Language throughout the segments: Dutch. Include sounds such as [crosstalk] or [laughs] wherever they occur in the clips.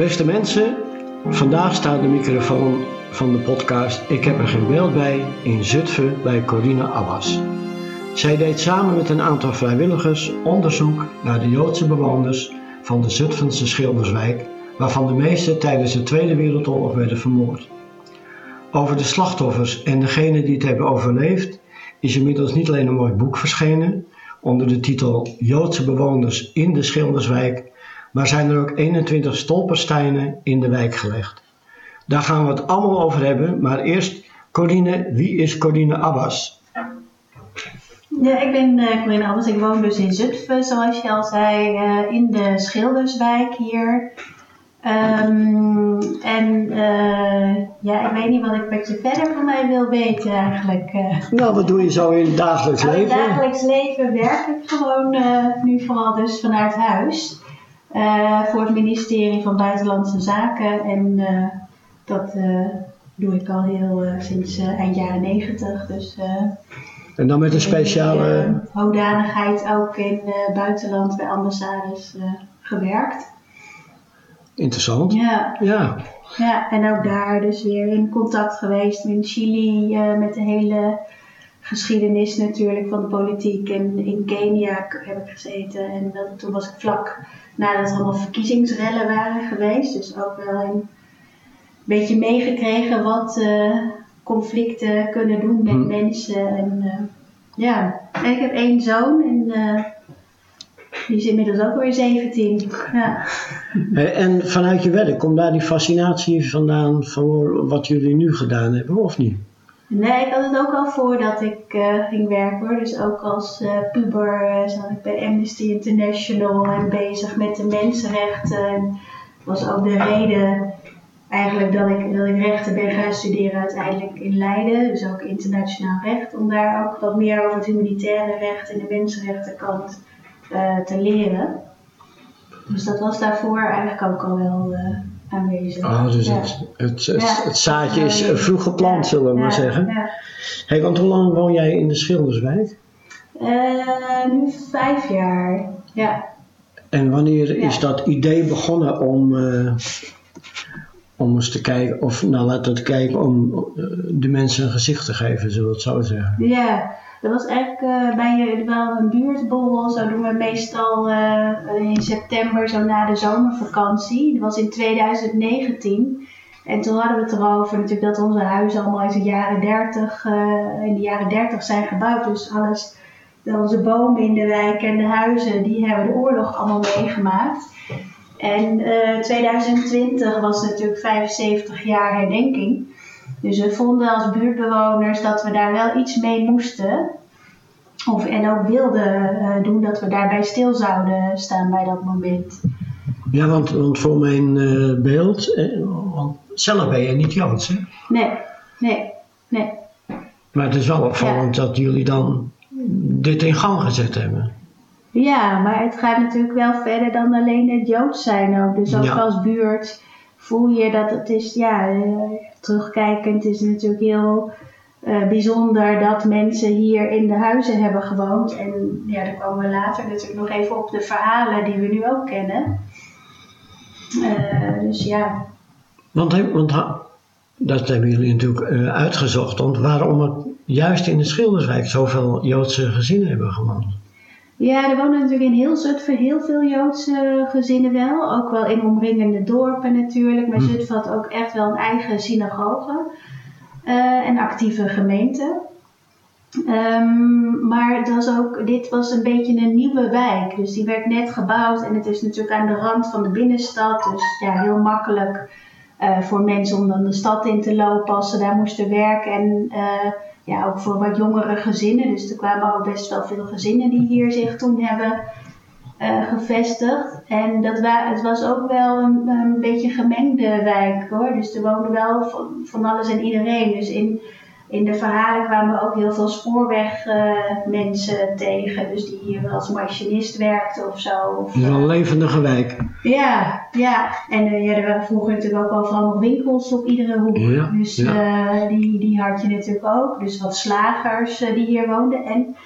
Beste mensen, vandaag staat de microfoon van de podcast Ik heb er geen beeld bij in Zutphen bij Corine Abbas. Zij deed samen met een aantal vrijwilligers onderzoek naar de Joodse bewoners van de Zutphense Schilderswijk, waarvan de meeste tijdens de Tweede Wereldoorlog werden vermoord. Over de slachtoffers en degenen die het hebben overleefd is inmiddels niet alleen een mooi boek verschenen onder de titel Joodse bewoners in de Schilderswijk, maar zijn er ook 21 stolpersteinen in de wijk gelegd. Daar gaan we het allemaal over hebben, maar eerst Corine, wie is Corine Abbas? Ja, ik ben uh, Corine Abbas. Ik woon dus in Zutphen, zoals je al zei, uh, in de Schilderswijk hier. Um, en uh, ja, ik weet niet wat, ik, wat je verder van mij wil weten eigenlijk. Nou, wat doe je zo in het dagelijks leven? In het dagelijks leven werk ik gewoon nu vooral dus vanuit huis. Voor het ministerie van Buitenlandse Zaken. En dat doe ik al heel sinds eind jaren negentig. Dus en dan met een speciale... Uh, hoedanigheid ook in uh, buitenland bij ambassades gewerkt. Interessant. Ja. ja. Ja, en ook daar dus weer in contact geweest in Chili met de hele geschiedenis natuurlijk van de politiek. En in Kenia heb ik gezeten en dat, toen was ik vlak nadat er allemaal verkiezingsrellen waren geweest. Dus ook wel een beetje meegekregen wat conflicten kunnen doen met hm. mensen. En, uh, ja, en ik heb één zoon en uh, die is inmiddels ook weer 17. Ja. En vanuit je werk, komt daar die fascinatie vandaan van wat jullie nu gedaan hebben, of niet? Nee, ik had het ook al voordat ik uh, ging werken hoor. Dus ook als uh, puber zat ik bij Amnesty International en bezig met de mensenrechten. En was ook de reden eigenlijk dat ik, dat ik rechten ben gaan studeren uiteindelijk in Leiden, dus ook internationaal recht, om daar ook wat meer over het humanitaire recht en de mensenrechtenkant te leren. Dus dat was daarvoor eigenlijk ook al wel aanwezig. Oh, dus het, het, het, zaadje is vroeg geplant, zullen we maar zeggen. Ja. Hey, want hoe lang woon jij in de Schilderswijk? nu vijf jaar, ja. En wanneer is dat idee begonnen om om eens te kijken, of nou laten we kijken om eh, de mensen een gezicht te geven, zullen we het zo zeggen. Ja, dat was eigenlijk uh, bij wel een buurtborrel. Zo doen we meestal uh, in september, zo na de zomervakantie. Dat was in 2019. En toen hadden we het erover natuurlijk dat onze huizen allemaal in de jaren 30, uh, in de jaren 30 zijn gebouwd. Dus alles, onze bomen in de wijk en de huizen, die hebben de oorlog allemaal meegemaakt. En uh, eh, 2020 was natuurlijk 75 jaar herdenking. Dus we vonden als buurtbewoners dat we daar wel iets mee moesten. Of, en ook wilden uh, doen dat we daarbij stil zouden staan bij dat moment. Ja, want, want voor mijn uh, beeld, want zelf ben je niet Joods, hè? Nee, nee, nee. Maar het is wel opvallend ja. dat jullie dan dit in gang gezet hebben. Ja, maar het gaat natuurlijk wel verder dan alleen het Joods zijn ook. Dus ook als buurt voel je dat het is, ja, terugkijkend is natuurlijk heel uh, bijzonder dat mensen hier in de huizen hebben gewoond. En ja, daar komen we later natuurlijk nog even op de verhalen die we nu ook kennen. Uh, dus ja. Want, want dat hebben jullie natuurlijk uitgezocht. Want waarom het juist in de Schilderswijk zoveel Joodse gezinnen hebben gewoond? Ja, er wonen natuurlijk in heel Zutphen heel veel Joodse gezinnen wel. Ook wel in omringende dorpen natuurlijk. Maar hm. Zutphen had ook echt wel een eigen synagoge uh, en actieve gemeente. Um, maar het was ook, dit was een beetje een nieuwe wijk. Dus die werd net gebouwd en het is natuurlijk aan de rand van de binnenstad. Dus ja, heel makkelijk uh, voor mensen om dan de stad in te lopen als ze daar moesten werken. En uh, ja, ook voor wat jongere gezinnen. Dus er kwamen ook best wel veel gezinnen die hier zich toen hebben uh, gevestigd. En dat wa het was ook wel een, een, beetje gemengde wijk hoor. Dus er woonde wel van, van alles en iedereen. Dus in in de verhalen kwamen we ook heel veel spoorwegmensen uh, tegen. Dus die hier als machinist werkten of zo. Dus een levendige wijk. Ja, ja. En uh, ja, er waren vroeger natuurlijk ook overal nog winkels op iedere hoek. Ja, dus ja. Uh, die, die had je natuurlijk ook. Dus wat slagers die hier woonden. En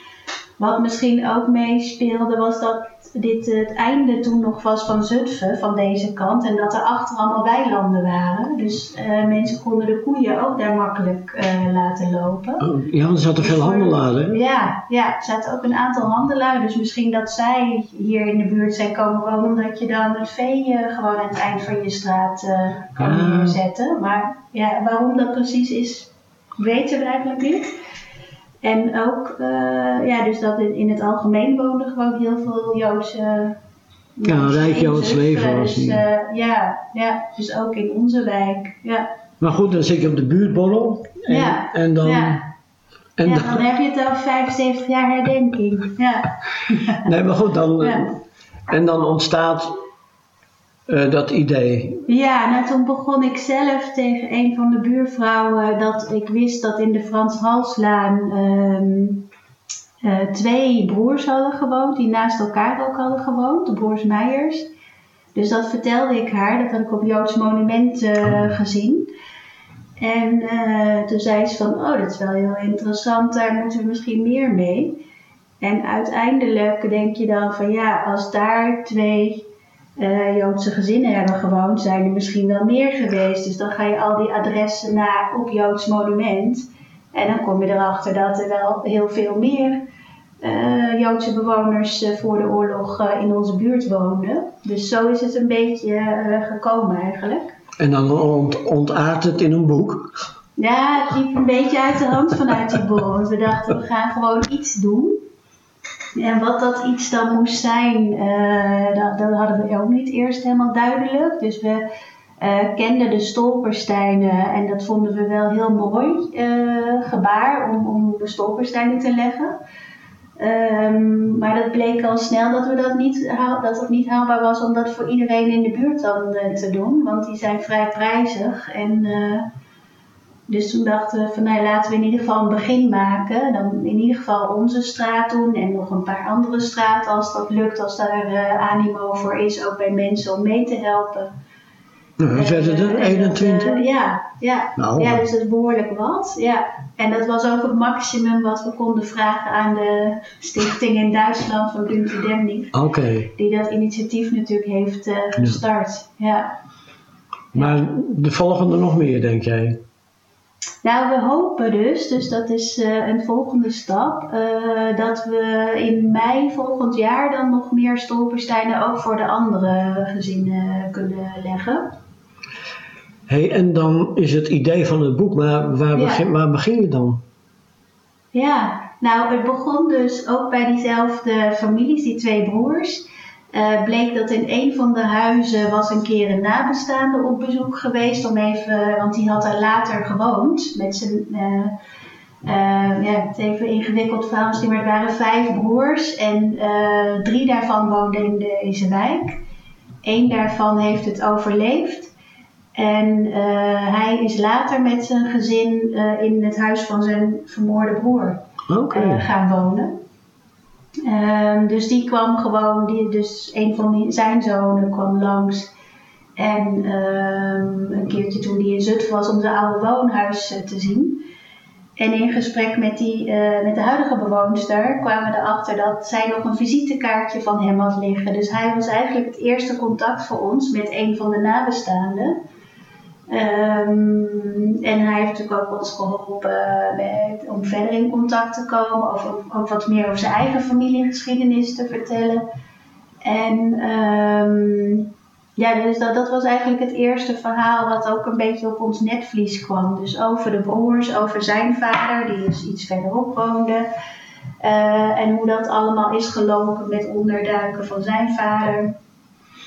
Wat misschien ook meespeelde was dat dit het einde toen nog was van Zutphen, van deze kant. En dat er achter allemaal weilanden waren. Dus uh, mensen konden de koeien ook daar makkelijk uh, laten lopen. Oh, ja, er zaten veel handelaren. Ja, ja, er zaten ook een aantal handelaren. Dus misschien dat zij hier in de buurt zijn komen wonen. Omdat je dan het vee uh, gewoon aan het eind van je straat kan ah. neerzetten. Maar ja, waarom dat precies is, weten we eigenlijk niet. En ook, uh, ja, dus dat in, in, het algemeen woonden gewoon heel veel Joodse. Ja, rijk Joods leven was dus, uh, ja, ja, dus ook in onze wijk. Ja. Maar goed, dan zit je op de buurtborrel. En, ja. En dan. Ja. En ja, dan, dan heb je het over 75 jaar herdenking. Ja. [laughs] nee, maar goed, dan. Ja. En dan ontstaat uh, dat idee? Ja, nou toen begon ik zelf tegen een van de buurvrouwen dat ik wist dat in de Frans Halslaan um, uh, twee broers hadden gewoond, die naast elkaar ook hadden gewoond, de broers Meijers. Dus dat vertelde ik haar, dat had ik op Joods Monument uh, gezien. En toen zei ze van, oh dat is wel heel interessant, daar moeten we misschien meer mee. En uiteindelijk denk je dan van ja, als daar twee uh, Joodse gezinnen hebben gewoond, zijn er misschien wel meer geweest. Dus dan ga je al die adressen naar op Joods monument. En dan kom je erachter dat er wel heel veel meer uh, Joodse bewoners uh, voor de oorlog in onze buurt woonden. Dus zo is het een beetje gekomen eigenlijk. En dan ont ontaart het in een boek? Ja, het liep een beetje uit de hand vanuit die boek. Want we dachten, we gaan gewoon iets doen. En wat dat iets dan moest zijn, uh, dat, dat, hadden we ook niet eerst helemaal duidelijk. Dus we uh, kenden de stolpersteinen en dat vonden we wel heel mooi uh, gebaar om, om de stolpersteinen te leggen. Um, maar dat bleek al snel dat, we dat, niet, dat het niet haalbaar was om dat voor iedereen in de buurt dan te doen. Want die zijn vrij prijzig en dus toen dachten we van nou laten we in ieder geval een begin maken. Dan in ieder geval onze straat doen en nog een paar andere straten als dat lukt, als daar uh, animo voor is, ook bij mensen om mee te helpen. Nou, dan werden er 21. Uh, ja, ja. Nou, ja, dus dat is behoorlijk wat. Ja. En dat was ook het maximum wat we konden vragen aan de stichting in Duitsland van Günther Demnig. Oké. Die dat initiatief natuurlijk heeft uh, gestart. Ja. ja. Maar de volgende nog meer, denk jij? Nou, we hopen dus, dus dat is uh, een volgende stap, uh, dat we in mei volgend jaar dan nog meer stolpersteinen ook voor de andere gezinnen kunnen leggen. hey, en dan is het idee van het boek, maar waar, ja. begin, waar begin je dan? Ja, nou, het begon dus ook bij diezelfde families, die twee broers. Uh, bleek dat in een van de huizen was een keer een nabestaande op bezoek geweest. Om even, want die had daar later gewoond met zijn. Uh, uh, ja, het even ingewikkeld verhaal misschien, maar er waren vijf broers en drie daarvan woonden in deze wijk. Eén daarvan heeft het overleefd. En hij is later met zijn gezin in het huis van zijn vermoorde broer okay. gaan wonen. Um, dus die kwam gewoon, die, dus een van die, zijn zonen kwam langs. En um, een keertje toen hij in Zutphen was om zijn oude woonhuis uh, te zien. En in gesprek met, die, uh, met de huidige bewoonster kwamen we erachter dat zij nog een visitekaartje van hem had liggen. Dus hij was eigenlijk het eerste contact voor ons met een van de nabestaanden. Um, en hij heeft natuurlijk ook ons geholpen met, om verder in contact te komen, of ook wat meer over zijn eigen familiegeschiedenis te vertellen. En um, ja, dus dat, dat was eigenlijk het eerste verhaal wat ook een beetje op ons netvlies kwam. Dus over de broers, over zijn vader, die dus iets verderop woonde. Uh, en hoe dat allemaal is gelopen met onderduiken van zijn vader.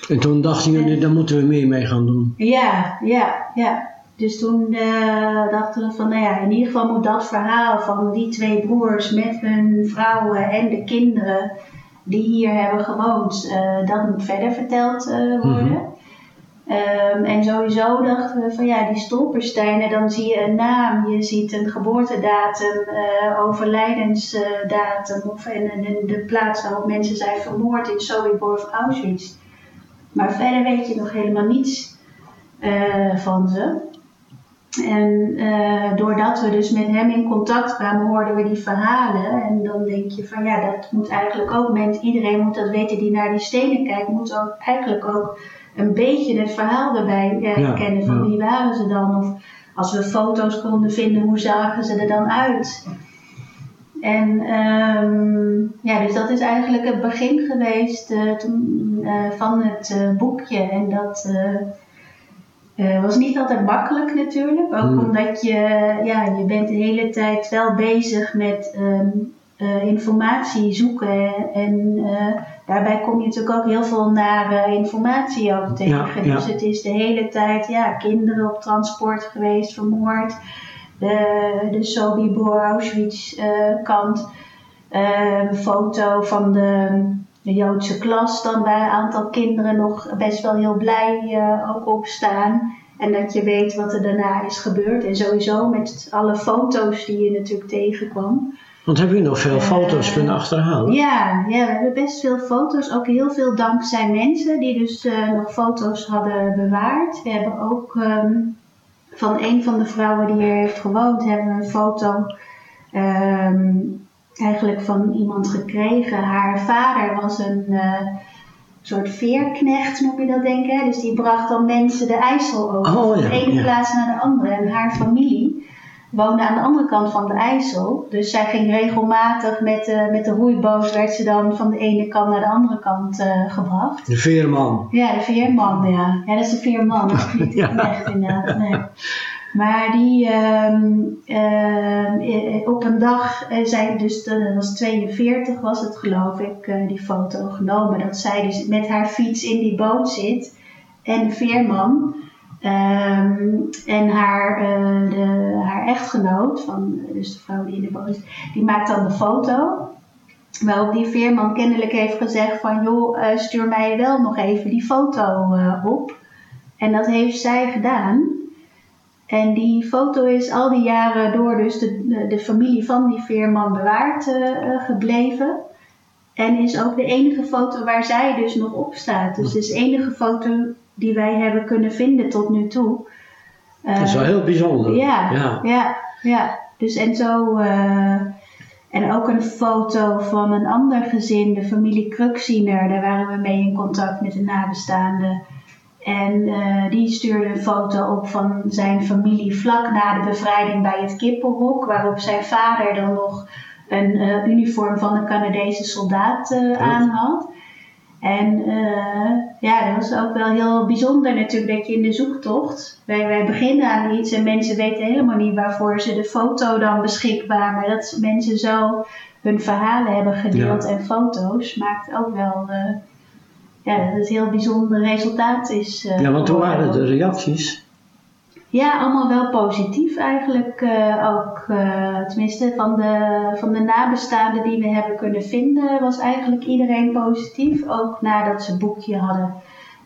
En toen dachten jullie, daar moeten we meer mee gaan doen. Ja, ja, ja. Dus toen uh, dachten we van, nou ja, in ieder geval moet dat verhaal van die twee broers met hun vrouwen en de kinderen die hier hebben gewoond, uh, dat moet verder verteld uh, worden. Mm -hmm. um, en sowieso dachten we van ja, die stolpersteinen, dan zie je een naam, je ziet een geboortedatum, overlijdensdatum of en, en, de plaats waarop mensen zijn vermoord in Sobibor of Auschwitz. Maar verder weet je nog helemaal niets uh, van ze. En uh, doordat we dus met hem in contact kwamen, hoorden we die verhalen. En dan denk je van ja, dat moet eigenlijk ook, mensen, iedereen moet dat weten die naar die stenen kijkt, moet ook eigenlijk ook een beetje het verhaal erbij uh, kennen van wie waren ze dan. Of als we foto's konden vinden, hoe zagen ze er dan uit? En um, ja, dus dat is eigenlijk het begin geweest uh, toen, uh, van het uh, boekje. En dat was niet altijd makkelijk natuurlijk. Ook hmm. omdat je, ja, je bent de hele tijd wel bezig met um, informatie zoeken. En daarbij kom je natuurlijk ook heel veel nare informatie over tegen. Ja, dus het is de hele tijd, ja, kinderen op transport geweest, vermoord de, de Sobibor Auschwitz uh, kant. Een foto van de, de Joodse klas, dan bij een aantal kinderen nog best wel heel blij uh, ook op staan. En dat je weet wat er daarna is gebeurd. En sowieso met alle foto's die je natuurlijk tegenkwam. Want hebben jullie nog veel foto's kunnen achterhalen? Ja, ja, we hebben best veel foto's. Ook heel veel dankzij mensen die dus uh, nog foto's hadden bewaard. We hebben ook um, van een van de vrouwen die hier heeft gewoond, hebben we een foto um, eigenlijk van iemand gekregen. Haar vader was een uh, soort veerknecht, noem je dat denk ik. Dus die bracht dan mensen de IJssel over, oh, ja, van de ene plaats naar de andere. En haar familie woonde aan de andere kant van de IJssel. Dus zij ging regelmatig met, uh, met de roeiboot, werd ze dan van de ene kant naar de andere kant uh, gebracht. De veerman. Ja, de veerman, ja. Ja, dat is de veerman, dat is niet [laughs] ja. echt inderdaad. Nee. Maar die um, uh, op een dag uh, zijn dus, dat was 42 was het geloof ik, die foto genomen. Dat zij dus met haar fiets in die boot zit en de veerman. Um, en haar, uh, de, haar echtgenoot, van, dus de vrouw die in de boot zit, die maakt dan de foto. Waarop die veerman kennelijk heeft gezegd van joh, uh, stuur mij wel nog even die foto op. En dat heeft zij gedaan. En die foto is al die jaren door dus de, de, de familie van die veerman bewaard gebleven. En is ook de enige foto waar zij dus nog op staat. Dus het is de enige foto die wij hebben kunnen vinden tot nu toe. dat is wel heel bijzonder. Ja, ja, ja. ja. Dus en zo. Uh, en ook een foto van een ander gezin, de familie Kruksiener. Daar waren we mee in contact met de nabestaanden. En uh, die stuurde een foto op van zijn familie vlak na de bevrijding bij het kippenhok. Waarop zijn vader dan nog een uh, uniform van een Canadese soldaat aan had. En uh, ja, dat was ook wel heel bijzonder natuurlijk dat je in de zoektocht, wij, wij beginnen aan iets en mensen weten helemaal niet waarvoor ze de foto dan beschikbaar, maar dat mensen zo hun verhalen hebben gedeeld en foto's, maakt ook wel uh, ja, dat het een heel bijzonder resultaat is. Uh, ja, want hoe waren de reacties? Ja, allemaal wel positief eigenlijk uh, ook. Uh, tenminste, van de, van de nabestaanden die we hebben kunnen vinden, was eigenlijk iedereen positief. Ook nadat ze het boekje hadden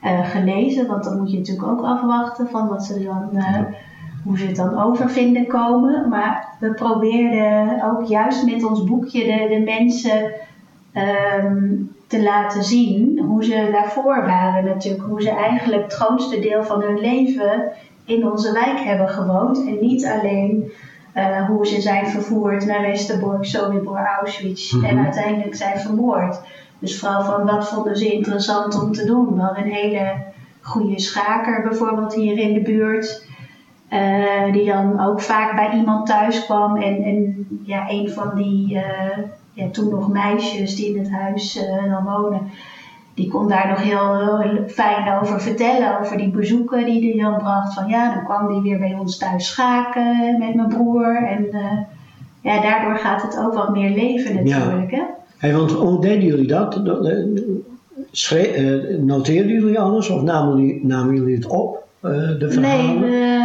uh, gelezen. Want dan moet je natuurlijk ook afwachten van wat ze dan, hoe ze het dan over vinden komen. Maar we probeerden ook juist met ons boekje de, de mensen um, te laten zien hoe ze daarvoor waren natuurlijk. Hoe ze eigenlijk het grootste deel van hun leven in onze wijk hebben gewoond. En niet alleen uh, hoe ze zijn vervoerd naar Westerbork, Sobibor, Auschwitz mm -hmm. en uiteindelijk zijn vermoord. Dus vooral van wat vonden ze interessant om te doen. We hadden een hele goede schaker bijvoorbeeld hier in de buurt. Uh, die dan ook vaak bij iemand thuis kwam. En, en ja, een van die uh, ja, toen nog meisjes die in het huis dan wonen die kon daar nog heel, fijn over vertellen, over die bezoeken die hij dan bracht. Van ja, dan kwam hij weer bij ons thuis schaken met mijn broer. En uh, ja, daardoor gaat het ook wat meer leven natuurlijk. Ja. Hè? Hey, want hoe deden jullie dat? Eh, schre uh, noteerden jullie alles of namen jullie, namen jullie het op, uh, de verhalen? Nee,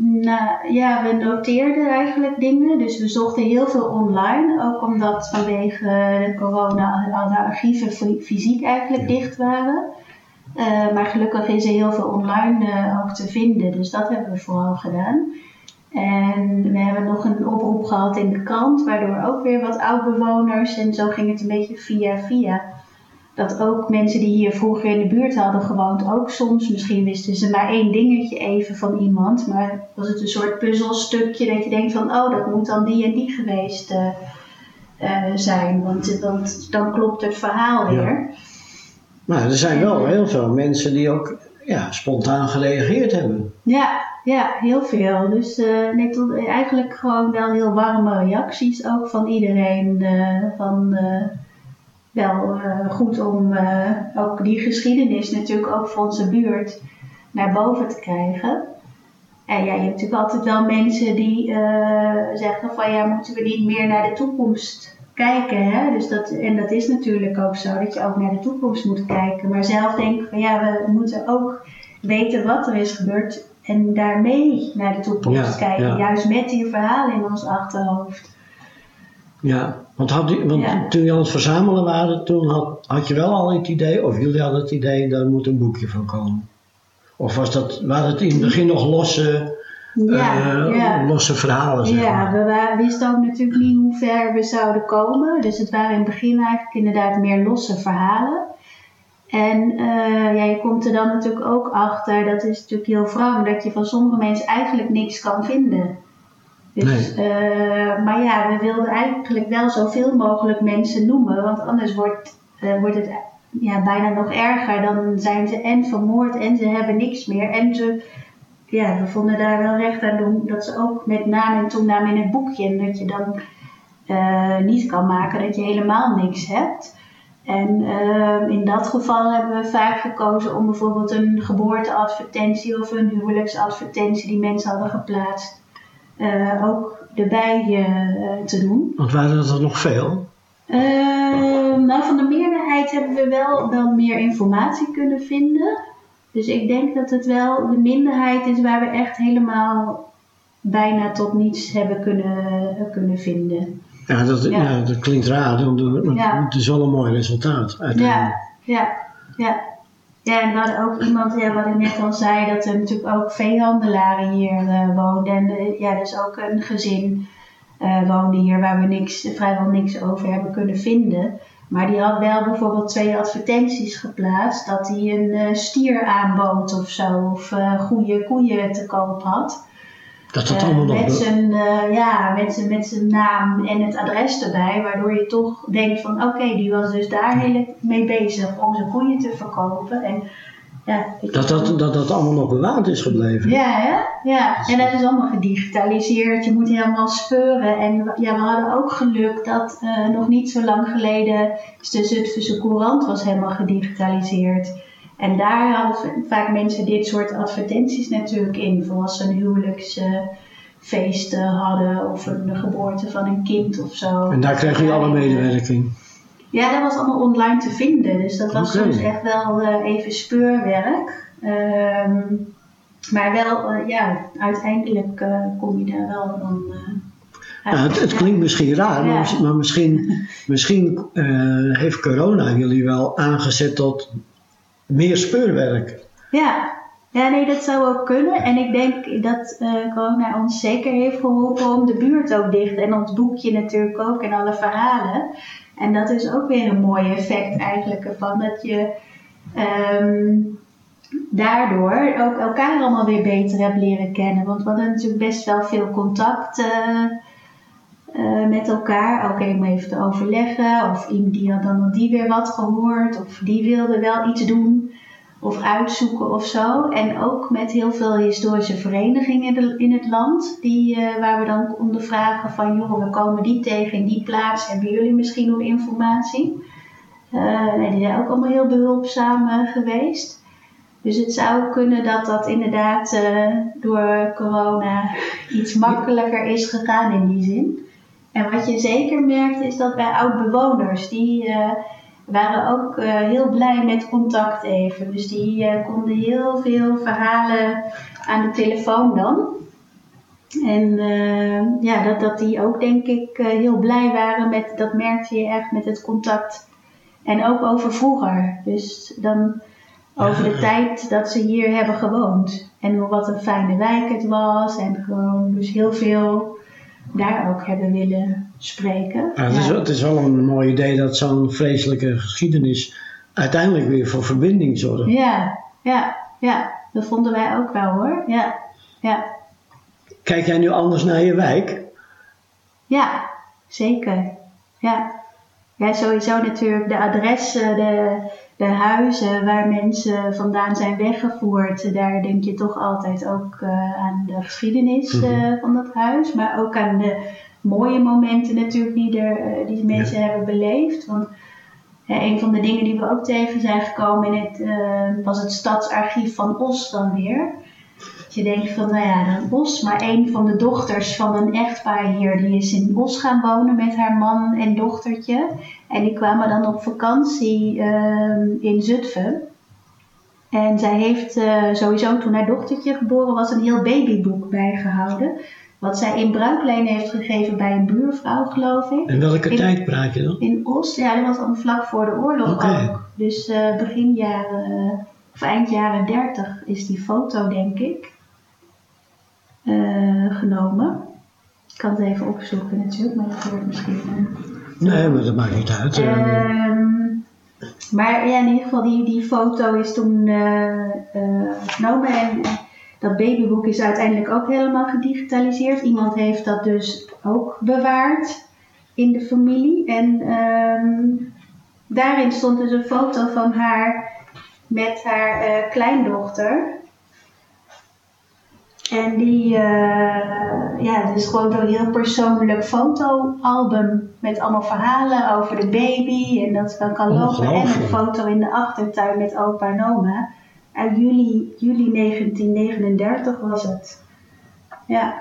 nou, ja, we noteerden eigenlijk dingen. Dus we zochten heel veel online. Ook omdat vanwege de corona alle archieven fysiek eigenlijk dicht waren. Uh, maar gelukkig is er heel veel online uh, ook te vinden. Dus dat hebben we vooral gedaan. En we hebben nog een oproep gehad in de krant, waardoor ook weer wat oud-bewoners en zo ging het een beetje via via dat ook mensen die hier vroeger in de buurt hadden gewoond, ook soms, misschien wisten ze maar één dingetje even van iemand, maar was het een soort puzzelstukje dat je denkt van, oh, dat moet dan die en die geweest uh, uh, zijn, want, want dan klopt het verhaal weer. Ja. Maar er zijn wel heel veel mensen die ook ja, spontaan gereageerd hebben. Ja, ja, heel veel. Dus uh, nee, tot, eigenlijk gewoon wel heel warme reacties ook van iedereen. Uh, uh, wel goed om ook die geschiedenis natuurlijk ook voor onze buurt naar boven te krijgen. En ja, je hebt natuurlijk altijd wel mensen die zeggen van ja, moeten we niet meer naar de toekomst kijken. Hè? Dus dat, en dat is natuurlijk ook zo, dat je ook naar de toekomst moet kijken. Maar zelf denk ik van ja, we moeten ook weten wat er is gebeurd en daarmee naar de toekomst Ja, kijken. ja. Juist met die verhalen in ons achterhoofd. Ja, want, had u, want Ja. toen jullie aan het verzamelen waren, toen had, had je wel al het idee, of jullie hadden het idee, daar moet een boekje van komen. Of was dat, waren het in het begin nog losse, Ja, eh, ja. losse verhalen, zeg Ja, maar? we wisten ook natuurlijk niet hoe ver we zouden komen. Dus het waren in het begin eigenlijk inderdaad meer losse verhalen. En eh, ja, je komt er dan natuurlijk ook achter, dat is natuurlijk heel wrang, dat je van sommige mensen eigenlijk niks kan vinden. Dus, eh, maar ja, we wilden eigenlijk wel zoveel mogelijk mensen noemen, want anders wordt, eh, wordt het ja, bijna nog erger. Dan zijn ze en vermoord en ze hebben niks meer. En ze, ja, we vonden daar wel recht aan doen dat ze ook met naam en toenaam in het boekje. En dat je dan eh, niet kan maken dat je helemaal niks hebt. En in dat geval hebben we vaak gekozen om bijvoorbeeld een geboorteadvertentie of een huwelijksadvertentie die mensen hadden geplaatst, eh, ook erbij eh, te doen. Want waren dat er nog veel? Eh, nou, van de meerderheid hebben we wel dan meer informatie kunnen vinden. Dus ik denk dat het wel de minderheid is waar we echt helemaal bijna tot niets hebben kunnen, kunnen vinden. Ja, dat, Ja. ja. dat klinkt raar, want Ja. het is wel een mooi resultaat uiteindelijk. Ja, ja, ja. Ja, en we hadden ook iemand, ja, wat ik net al zei, dat er natuurlijk ook veehandelaren hier eh, woonden. En eh, ja, dus ook een gezin eh woonde hier waar we niks, vrijwel niks over hebben kunnen vinden. Maar die had wel bijvoorbeeld twee advertenties geplaatst dat hij een stier aanbood of zo, of goede koeien te koop had. Dat dat Eh, allemaal nog... met, zijn, eh, ja, met, zijn, met zijn naam en het adres erbij, waardoor je toch denkt van oké, die was dus daar heel mee bezig om zijn koeien te verkopen. En, ja, Dat dat, dat dat allemaal nog bewaard is gebleven. Ja, hè? ja, en dat is allemaal gedigitaliseerd. Je moet helemaal speuren. En ja, we hadden ook geluk dat eh, nog niet zo lang geleden de Zutphense Courant was helemaal gedigitaliseerd. En daar hadden vaak mensen dit soort advertenties natuurlijk in. Voor als ze een huwelijksfeest hadden of een geboorte van een kind of zo. En daar kreeg je alle medewerking. Ja, dat was allemaal online te vinden. Dus dat was Oké. soms echt wel eh, even speurwerk. Ehm, maar wel, eh, ja, uiteindelijk eh, kom je daar wel dan. eh, Ja, het, het klinkt misschien raar, maar, Ja. maar misschien, misschien heeft corona jullie wel aangezet tot meer speurwerk. Ja. ja, nee, dat zou ook kunnen. En ik denk dat eh, corona ons zeker heeft geholpen om de buurt ook dicht. En ons boekje natuurlijk ook en alle verhalen. En dat is ook weer een mooi effect eigenlijk ervan. Dat je ehm, daardoor ook elkaar allemaal weer beter hebt leren kennen. Want we hadden natuurlijk best wel veel contact eh, eh, met elkaar. Ook om even te overleggen. Of iemand die had dan die weer wat gehoord. Of die wilde wel iets doen. Of uitzoeken of zo. En ook met heel veel historische verenigingen in het land. Die, eh, waar we dan konden vragen van... joh, we komen die tegen in die plaats. Hebben jullie misschien nog informatie? Eh, die zijn ook allemaal heel behulpzaam eh, geweest. Dus het zou kunnen dat dat inderdaad door corona [laughs] iets makkelijker is gegaan in die zin. En wat je zeker merkt is dat bij oud-bewoners, die eh, waren ook eh, heel blij met contact even. Dus die eh, konden heel veel verhalen aan de telefoon dan. En ja, dat, dat die ook denk ik heel blij waren met, dat merkte je echt met het contact. En ook over vroeger. Dus dan over de tijd dat ze hier hebben gewoond. En wat een fijne wijk het was. En gewoon dus heel veel daar ook hebben willen spreken. Ja, het, is, het is wel een mooi idee dat zo'n vreselijke geschiedenis uiteindelijk weer voor verbinding zorgt. Ja, ja, ja. Dat vonden wij ook wel hoor. Ja, ja. Kijk jij nu anders naar je wijk? Ja, zeker. Ja. Ja, sowieso natuurlijk de adressen, de, de huizen waar mensen vandaan zijn weggevoerd. Daar denk je toch altijd ook uh, aan de geschiedenis Mhm. van dat huis. Maar ook aan de mooie momenten natuurlijk die, er, uh, die mensen hebben beleefd. Want ja, een van de dingen die we ook tegen zijn gekomen in het, was het stadsarchief van Os dan weer. Je denkt van, nou ja, dan Os. Maar een van de dochters van een echtpaar hier, die is in Os gaan wonen met haar man en dochtertje. En die kwamen dan op vakantie uh, in Zutphen. En zij heeft uh, sowieso toen haar dochtertje geboren was een heel babyboek bijgehouden. Wat zij in bruikleen heeft gegeven bij een buurvrouw, geloof ik. En welke in, tijd praat je dan? In Os, ja, dat was dan vlak voor de oorlog okay. ook. Dus uh, begin jaren, of eind jaren 30 is die foto, denk ik, uh, genomen. Ik kan het even opzoeken natuurlijk, maar dat wordt misschien... Nee, maar dat maakt niet uit. Um, maar ja, in ieder geval, die, die foto is toen genomen en dat babyboek is uiteindelijk ook helemaal gedigitaliseerd. Iemand heeft dat dus ook bewaard in de familie. En um, daarin stond dus een foto van haar met haar uh, kleindochter. En die, uh, ja, het is gewoon een heel persoonlijk fotoalbum met allemaal verhalen over de baby en dat ze dan kan lopen. En een foto in de achtertuin met opa en oma. Uit juli, juli 1939 was het. Ja.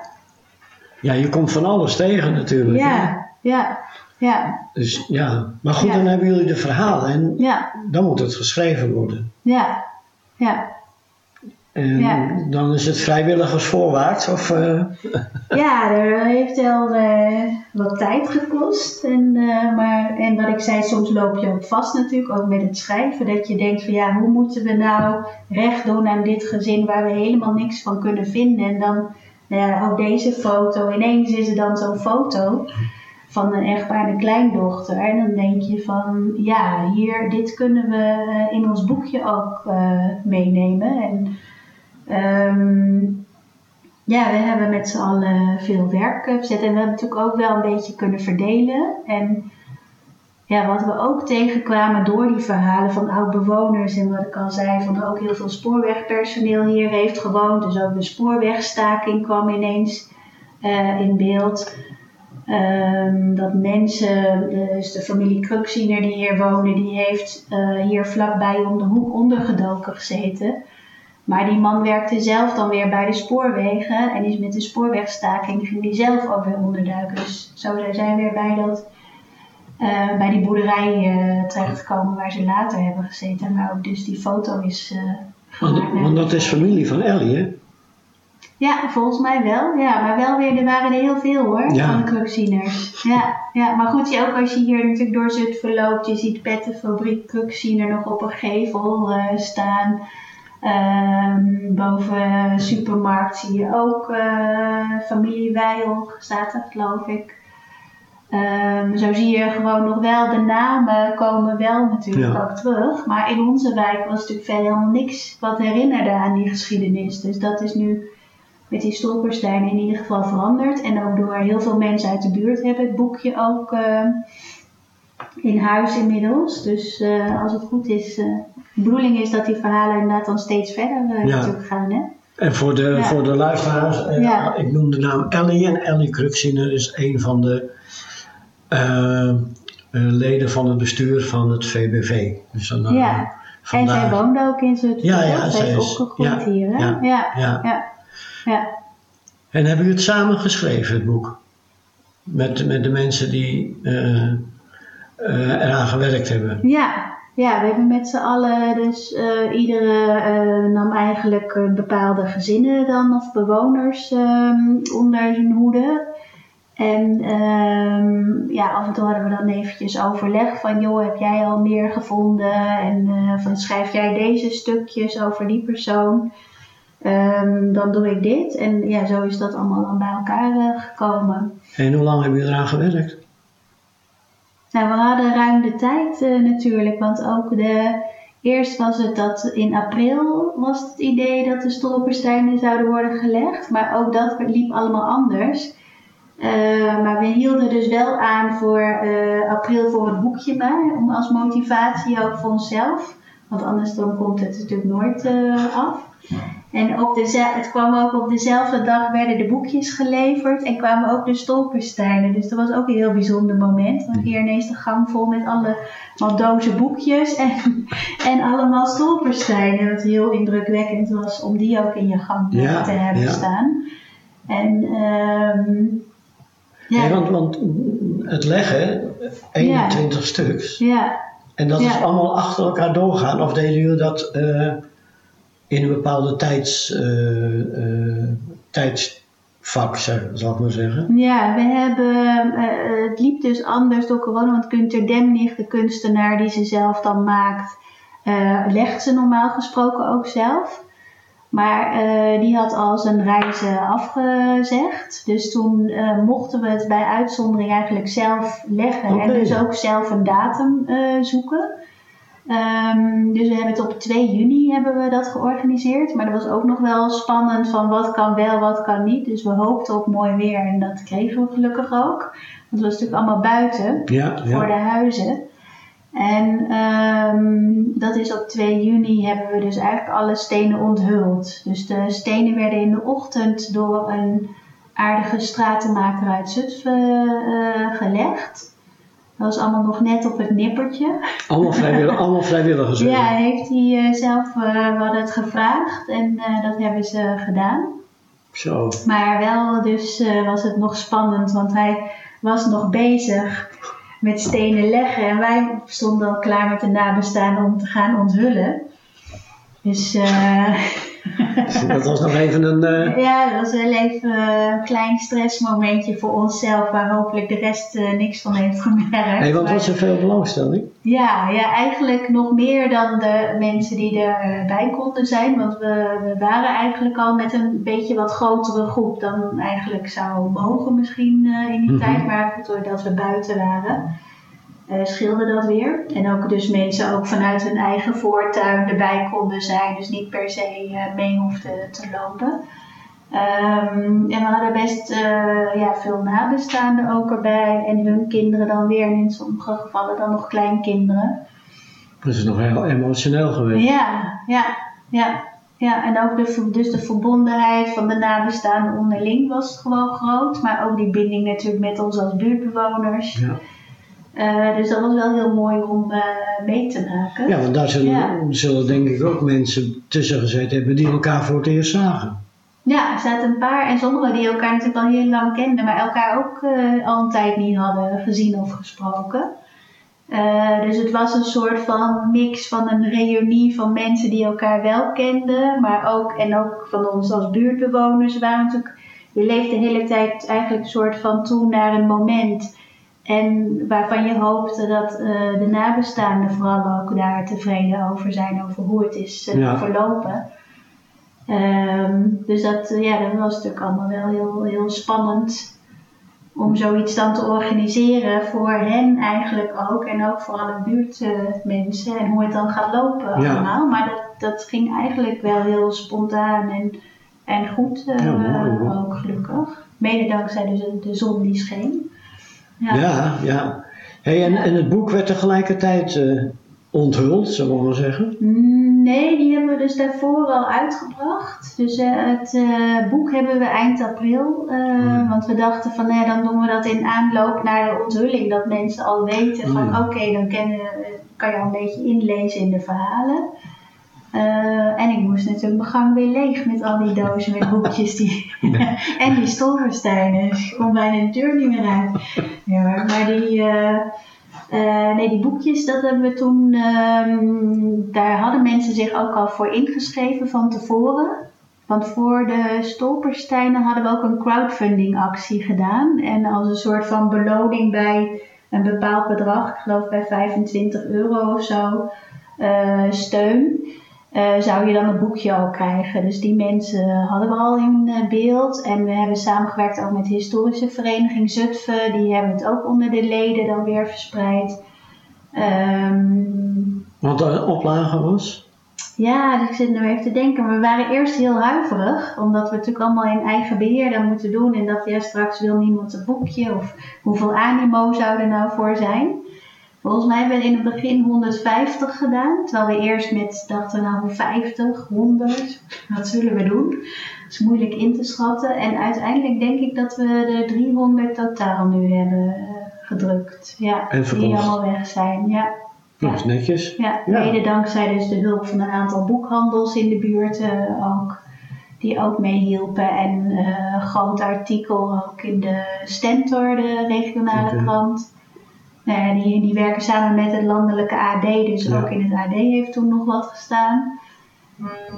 Ja, je komt van alles tegen natuurlijk. Ja, ja, ja. Dus ja, maar goed, Ja. dan hebben jullie de verhalen en Ja, dan moet het geschreven worden. ja, ja. En Ja. dan is het vrijwilligersvoorwaarts of... eh, [laughs] Ja, er heeft wel eh, wat tijd gekost. En, eh, maar, en wat ik zei, soms loop je ook vast natuurlijk, ook met het schrijven. Dat je denkt van ja, hoe moeten we nou recht doen aan dit gezin waar we helemaal niks van kunnen vinden. En dan, nou ook deze foto. Ineens is er dan zo'n foto van een echtpaar en een kleindochter. En dan denk je van ja, hier, dit kunnen we in ons boekje ook meenemen. En ehm, ja, we hebben met z'n allen veel werk verzet en we hebben natuurlijk ook wel een beetje kunnen verdelen. En ja, wat we ook tegenkwamen door die verhalen van oud-bewoners en wat ik al zei, van ook heel veel spoorwegpersoneel hier heeft gewoond. Dus ook de spoorwegstaking kwam ineens eh, in beeld. Ehm, dat mensen, dus de familie Kruksiener die hier wonen, die heeft eh, hier vlakbij om de hoek ondergedoken gezeten. Maar die man werkte zelf dan weer bij de spoorwegen en is met de spoorwegstaking ging die zelf ook weer onderduiken. Dus zo zijn we weer bij, dat, eh, bij die boerderij eh, terechtgekomen waar ze later hebben gezeten. Maar ook dus die foto is eh want, gemaakt. want dat is familie van Ellie, hè? Ja, volgens mij wel. Ja, maar wel weer, er waren er heel veel hoor, Ja. van de kruksieners. Ja, ja, maar goed, ja, ook als je hier natuurlijk door Zutphen loopt, je ziet Pettenfabriek Kruksiener nog op een gevel staan. Ehm, boven supermarkt zie je ook eh, familie Weijel staat er, geloof ik. Ehm, zo zie je gewoon nog wel, de namen komen wel natuurlijk Ja. ook terug. Maar in onze wijk was natuurlijk verder helemaal niks wat herinnerde aan die geschiedenis. Dus dat is nu met die stolpersteinen in ieder geval veranderd. En ook door heel veel mensen uit de buurt hebben het boekje ook eh, in huis inmiddels. Dus eh, als het goed is, eh, de bedoeling is dat die verhalen inderdaad dan steeds verder eh, Ja. natuurlijk gaan. Hè? En voor de, Ja. voor de luisteraars, eh, Ja. ik noem de naam Ellie en Ellie Kruksiner is een van de eh, leden van het bestuur van het VBV. Dus dan, Ja. En zij woonde ook in Zutphen. Ja, ja, zij is opgegroeid hier. Hè? ja, ja, ja. En hebben jullie het samen geschreven, het boek? Met, met de mensen die eraan gewerkt hebben. Ja, ja, we hebben met z'n allen, dus eh, iedere eh, nam eigenlijk eh, bepaalde gezinnen dan of bewoners ehm, onder zijn hoede. En ehm, ja, af en toe hadden we dan eventjes overleg van, joh, heb jij al meer gevonden? En van, schrijf jij deze stukjes over die persoon? Ehm, dan doe ik dit. En ja, zo is dat allemaal dan bij elkaar gekomen. En hoe lang hebben jullie eraan gewerkt? Nou, we hadden ruim de tijd eh, natuurlijk, want ook de, eerst was het dat in april was het idee dat de stolpersteinen zouden worden gelegd, maar ook dat liep allemaal anders. Eh, maar we hielden dus wel aan voor eh, april voor het boekje maar, om als motivatie ook voor onszelf, want anders dan komt het natuurlijk nooit af. En op de, het kwam ook op dezelfde dag werden de boekjes geleverd en kwamen ook de stolpersteinen. Dus dat was ook een heel bijzonder moment. Want hier ineens de gang vol met allemaal dozen boekjes en, [laughs] en allemaal stolpersteinen. Wat heel indrukwekkend was om die ook in je gang te hebben staan. En um, ja. want, want het leggen, 21 stuks. Ja. En dat is allemaal achter elkaar doorgaan. Of deden jullie dat... Uh, in een bepaalde tijds, uh, tijdsvak, zal ik maar zeggen. Ja, we hebben, uh, het liep dus anders door corona, want Kunter Demnig, de kunstenaar die ze zelf dan maakt, legt ze normaal gesproken ook zelf. Maar die had al zijn reizen afgezegd. Dus toen mochten we het bij uitzondering eigenlijk zelf leggen. En dus ook zelf een datum zoeken. Um, dus we hebben het op 2 juni hebben we dat georganiseerd. Maar dat was ook nog wel spannend van wat kan wel, wat kan niet. Dus we hoopten op mooi weer en dat kregen we gelukkig ook. Want het was natuurlijk allemaal buiten voor de huizen. En um, dat is op 2 juni hebben we dus eigenlijk alle stenen onthuld. Dus de stenen werden in de ochtend door een aardige stratenmaker uit Zutphen uh, gelegd. Dat was allemaal nog net op het nippertje. Allemaal, vrijwillig, allemaal vrijwilligers? Ja, heeft hij uh, zelf uh, het gevraagd en dat hebben ze gedaan. Zo. Maar wel dus was het nog spannend, want hij was nog bezig met stenen leggen. En wij stonden al klaar met de nabestaanden om te gaan onthullen. Dus... dat was nog even een. Uh... [laughs] Ja, dat was wel even een klein stressmomentje voor onszelf, waar hopelijk de rest uh, niks van heeft gemerkt. Nee, want was er veel belangstelling? Ja, ja, eigenlijk nog meer dan de mensen die erbij konden zijn. Want we, we waren eigenlijk al met een beetje wat grotere groep dan eigenlijk zou mogen, misschien uh, in die mm -hmm. tijd. Maar doordat we buiten waren uh, scheelde dat weer. En ook dus mensen ook vanuit hun eigen voortuin erbij konden zijn, dus niet per se uh, mee hoefden te lopen. Um, en we hadden best uh, ja, veel nabestaanden ook erbij en hun kinderen dan weer en in sommige gevallen dan nog kleinkinderen. Dat is nog heel emotioneel geweest. Ja, ja, ja. Ja, en ook de, dus de verbondenheid van de nabestaanden onderling was gewoon groot. Maar ook die binding natuurlijk met ons als buurtbewoners. Ja. Uh, dus dat was wel heel mooi om uh, mee te maken. Ja, want daar zullen, ja. zullen, denk ik ook mensen tussen gezeten hebben die elkaar voor het eerst zagen. Ja, er zaten een paar en sommigen die elkaar natuurlijk al heel lang kenden, maar elkaar ook uh, al een tijd niet hadden gezien of gesproken. dus het was een soort van mix van een reunie van mensen die elkaar wel kenden, maar ook, en ook van ons als buurtbewoners waren natuurlijk, je leeft de hele tijd eigenlijk een soort van toe naar een moment en waarvan je hoopt dat uh, de nabestaanden vooral ook daar tevreden over zijn, over hoe het is uh, ja. verlopen. Um, dus dat, uh, ja, dat was natuurlijk allemaal wel heel, heel spannend om zoiets dan te organiseren voor hen eigenlijk ook en ook voor alle buurtmensen en hoe het dan gaat lopen ja. allemaal. Maar dat, dat ging eigenlijk wel heel spontaan en, en goed ja, ook gelukkig. Mede dankzij de, de zon die scheen. Ja, ja. ja. Hey, en, en het boek werd tegelijkertijd uh, onthuld, zullen we maar zeggen? Nee, die hebben we dus daarvoor al uitgebracht. Dus uh, het uh, boek hebben we eind april. Want we dachten van, nee, dan doen we dat in aanloop naar de onthulling. Dat mensen al weten van, hmm. oké, dan kennen, kan je al een beetje inlezen in de verhalen. Uh, en ik moest natuurlijk mijn gang weer leeg met al die dozen met boekjes. Die [laughs] [laughs] en die stolpersteinen. Dus ik kon bijna de deur niet meer uit. Ja, maar die, uh, uh, nee, die boekjes, dat hebben we toen. Um, daar hadden mensen zich ook al voor ingeschreven van tevoren. Want voor de stolpersteinen hadden we ook een crowdfunding actie gedaan. En als een soort van beloning bij een bepaald bedrag, ik geloof bij 25 euro of zo, steun. Eh, zou je dan een boekje ook krijgen. Dus die mensen hadden we al in eh, beeld. En we hebben samengewerkt ook met de historische vereniging Zutphen. Die hebben het ook onder de leden dan weer verspreid. Ehm, Want de oplage was? ja, dus ik zit nu even te denken. We waren eerst heel huiverig, omdat we natuurlijk allemaal in eigen beheer dan moeten doen. En dat ja, straks wil niemand een boekje of hoeveel animo zou er nou voor zijn. Volgens mij hebben we in het begin 150 gedaan, terwijl we eerst met dachten nou 50, 100, wat zullen we doen? Dat is moeilijk in te schatten. En uiteindelijk denk ik dat we de 300 totaal nu hebben eh, gedrukt. Ja, En die allemaal weg zijn. Ja. Dat is netjes. Ja, Ja. mede dankzij dus de hulp van een aantal boekhandels in de buurt eh, ook. Die ook meehielpen. En een groot artikel ook in de Stentor, de regionale krant. Nou ja, die, die werken samen met het landelijke AD. Dus Ja. ook in het AD heeft toen nog wat gestaan.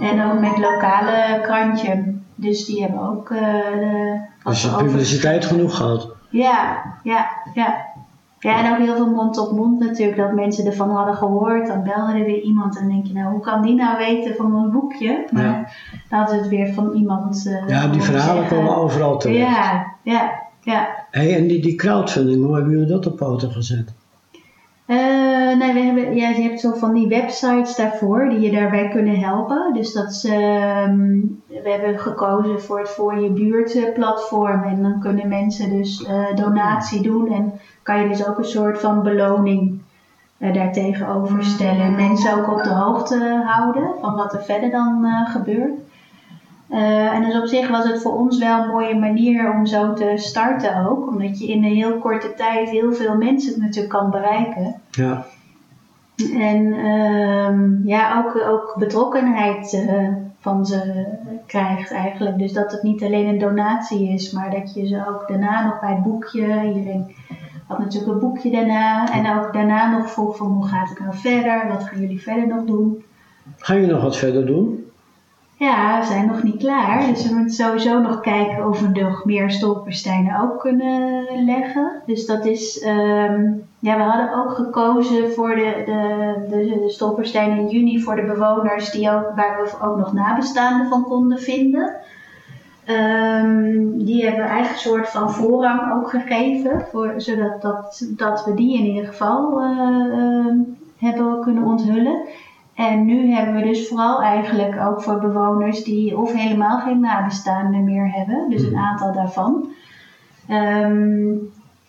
En ook met lokale krantje. Dus die hebben ook... de, wat Dus je publiciteit genoeg gehad. ja, ja, ja. Ja, en ook heel veel mond op mond natuurlijk, dat mensen ervan hadden gehoord. Dan belde er weer iemand en denk je, nou, hoe kan die nou weten van ons boekje? Maar Ja. dan het weer van iemand. eh, Ja, die verhalen zeggen. komen overal terecht. Ja, ja, ja. Hey, en die, die crowdfunding, hoe hebben jullie dat op poten gezet? Eh, nee, we hebben, ja, je hebt zo van die websites daarvoor die je daarbij kunnen helpen. Dus dat is, ehm, we hebben gekozen voor het Voor Je Buurt eh, platform. En dan kunnen mensen dus eh, donatie doen. En kan je dus ook een soort van beloning daartegenover stellen. Mensen ook op de hoogte houden van wat er verder dan eh, gebeurt. Eh, en dus op zich was het voor ons wel een mooie manier om zo te starten ook. Omdat je in een heel korte tijd heel veel mensen natuurlijk kan bereiken. Ja, En ehm, ja, ook, ook betrokkenheid eh, van ze krijgt eigenlijk. Dus dat het niet alleen een donatie is, maar dat je ze ook daarna nog bij het boekje, iedereen had natuurlijk een boekje daarna. En ook daarna nog vroeg van hoe gaat het nou verder, wat gaan jullie verder nog doen. Ga je nog wat verder doen? Ja, we zijn nog niet klaar. Dus we moeten sowieso nog kijken of we nog meer stolpersteinen ook kunnen leggen. Dus dat is, ehm, ja, we hadden ook gekozen voor de, de, de, de in juni voor de bewoners die ook, waar we ook nog nabestaanden van konden vinden. Ehm, die hebben we een soort van voorrang ook gegeven, voor, zodat dat, dat we die in ieder geval eh, ehm, hebben kunnen onthullen. En nu hebben we dus vooral eigenlijk ook voor bewoners die of helemaal geen nabestaanden meer hebben, dus een aantal daarvan. Ehm,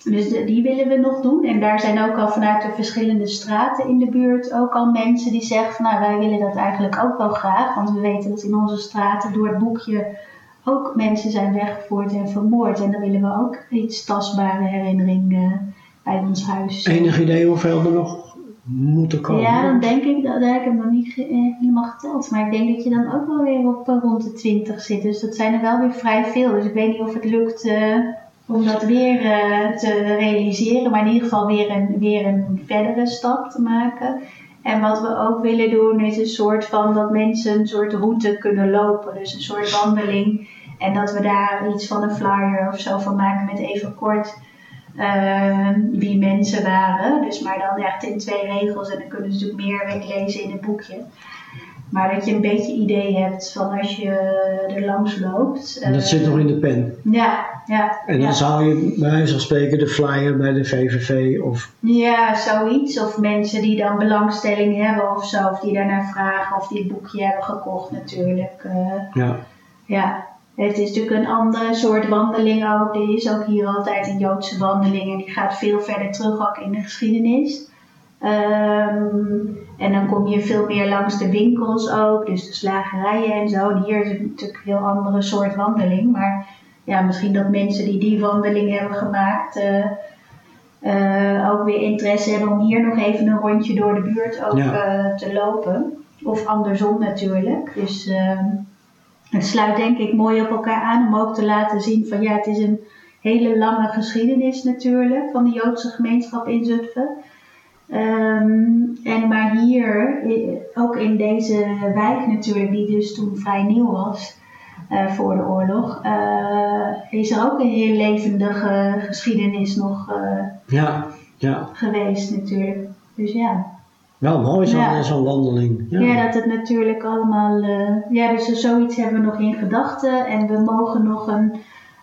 dus de- die willen we nog doen. En daar zijn ook al vanuit de verschillende straten in de buurt ook al mensen die zeggen van nou wij willen dat eigenlijk ook wel graag. Want we weten dat in onze straten door het boekje ook mensen zijn weggevoerd en vermoord. En dan willen we ook iets tastbare herinnering eh, bij ons huis. Enig idee hoeveel er nog komen? Ja, dan denk ik, dat, heb ik nog niet eh, helemaal geteld. Maar ik denk dat je dan ook wel weer op eh, rond de 20 zit. Dus dat zijn er wel weer vrij veel. Dus ik weet niet of het lukt eh, om dat weer te realiseren. Maar in ieder geval weer een, weer een verdere stap te maken. En wat we ook willen doen is een soort van dat mensen een soort route kunnen lopen. Dus een soort wandeling. En dat we daar iets van een flyer of zo van maken met even kort eh, wie mensen waren. Dus maar dan echt in twee regels en dan kunnen ze natuurlijk meer lezen in het boekje. Maar dat je een beetje idee hebt van als je er langs loopt. En dat eh, zit nog in de pen. Ja, ja. En dan ja. zou je bij wijze van spreken de flyer bij de VVV of... Ja, zoiets. Of mensen die dan belangstelling hebben of zo. Of die daarnaar vragen. Of die het boekje hebben gekocht natuurlijk. eh. Ja, Ja, het is natuurlijk een andere soort wandeling ook. Er is ook hier altijd een Joodse wandeling en die gaat veel verder terug ook in de geschiedenis. Ehm, en dan kom je veel meer langs de winkels ook, dus de slagerijen en zo. En hier is het natuurlijk een heel andere soort wandeling. Maar ja, misschien dat mensen die die wandeling hebben gemaakt eh, eh, ook weer interesse hebben om hier nog even een rondje door de buurt ook Ja. eh, te lopen. Of andersom natuurlijk. Dus ehm, het sluit denk ik mooi op elkaar aan om ook te laten zien van ja, het is een hele lange geschiedenis natuurlijk van de Joodse gemeenschap in Zutphen. Ehm, en maar hier, ook in deze wijk natuurlijk, die dus toen vrij nieuw was eh, voor de oorlog, eh, is er ook een heel levendige geschiedenis nog eh, ja, ja. geweest natuurlijk. Dus ja. Wel mooi zo'n Ja. wandeling. Ja. Ja. dat het natuurlijk allemaal. eh, ja, dus zoiets hebben we nog in gedachten. En we mogen nog een.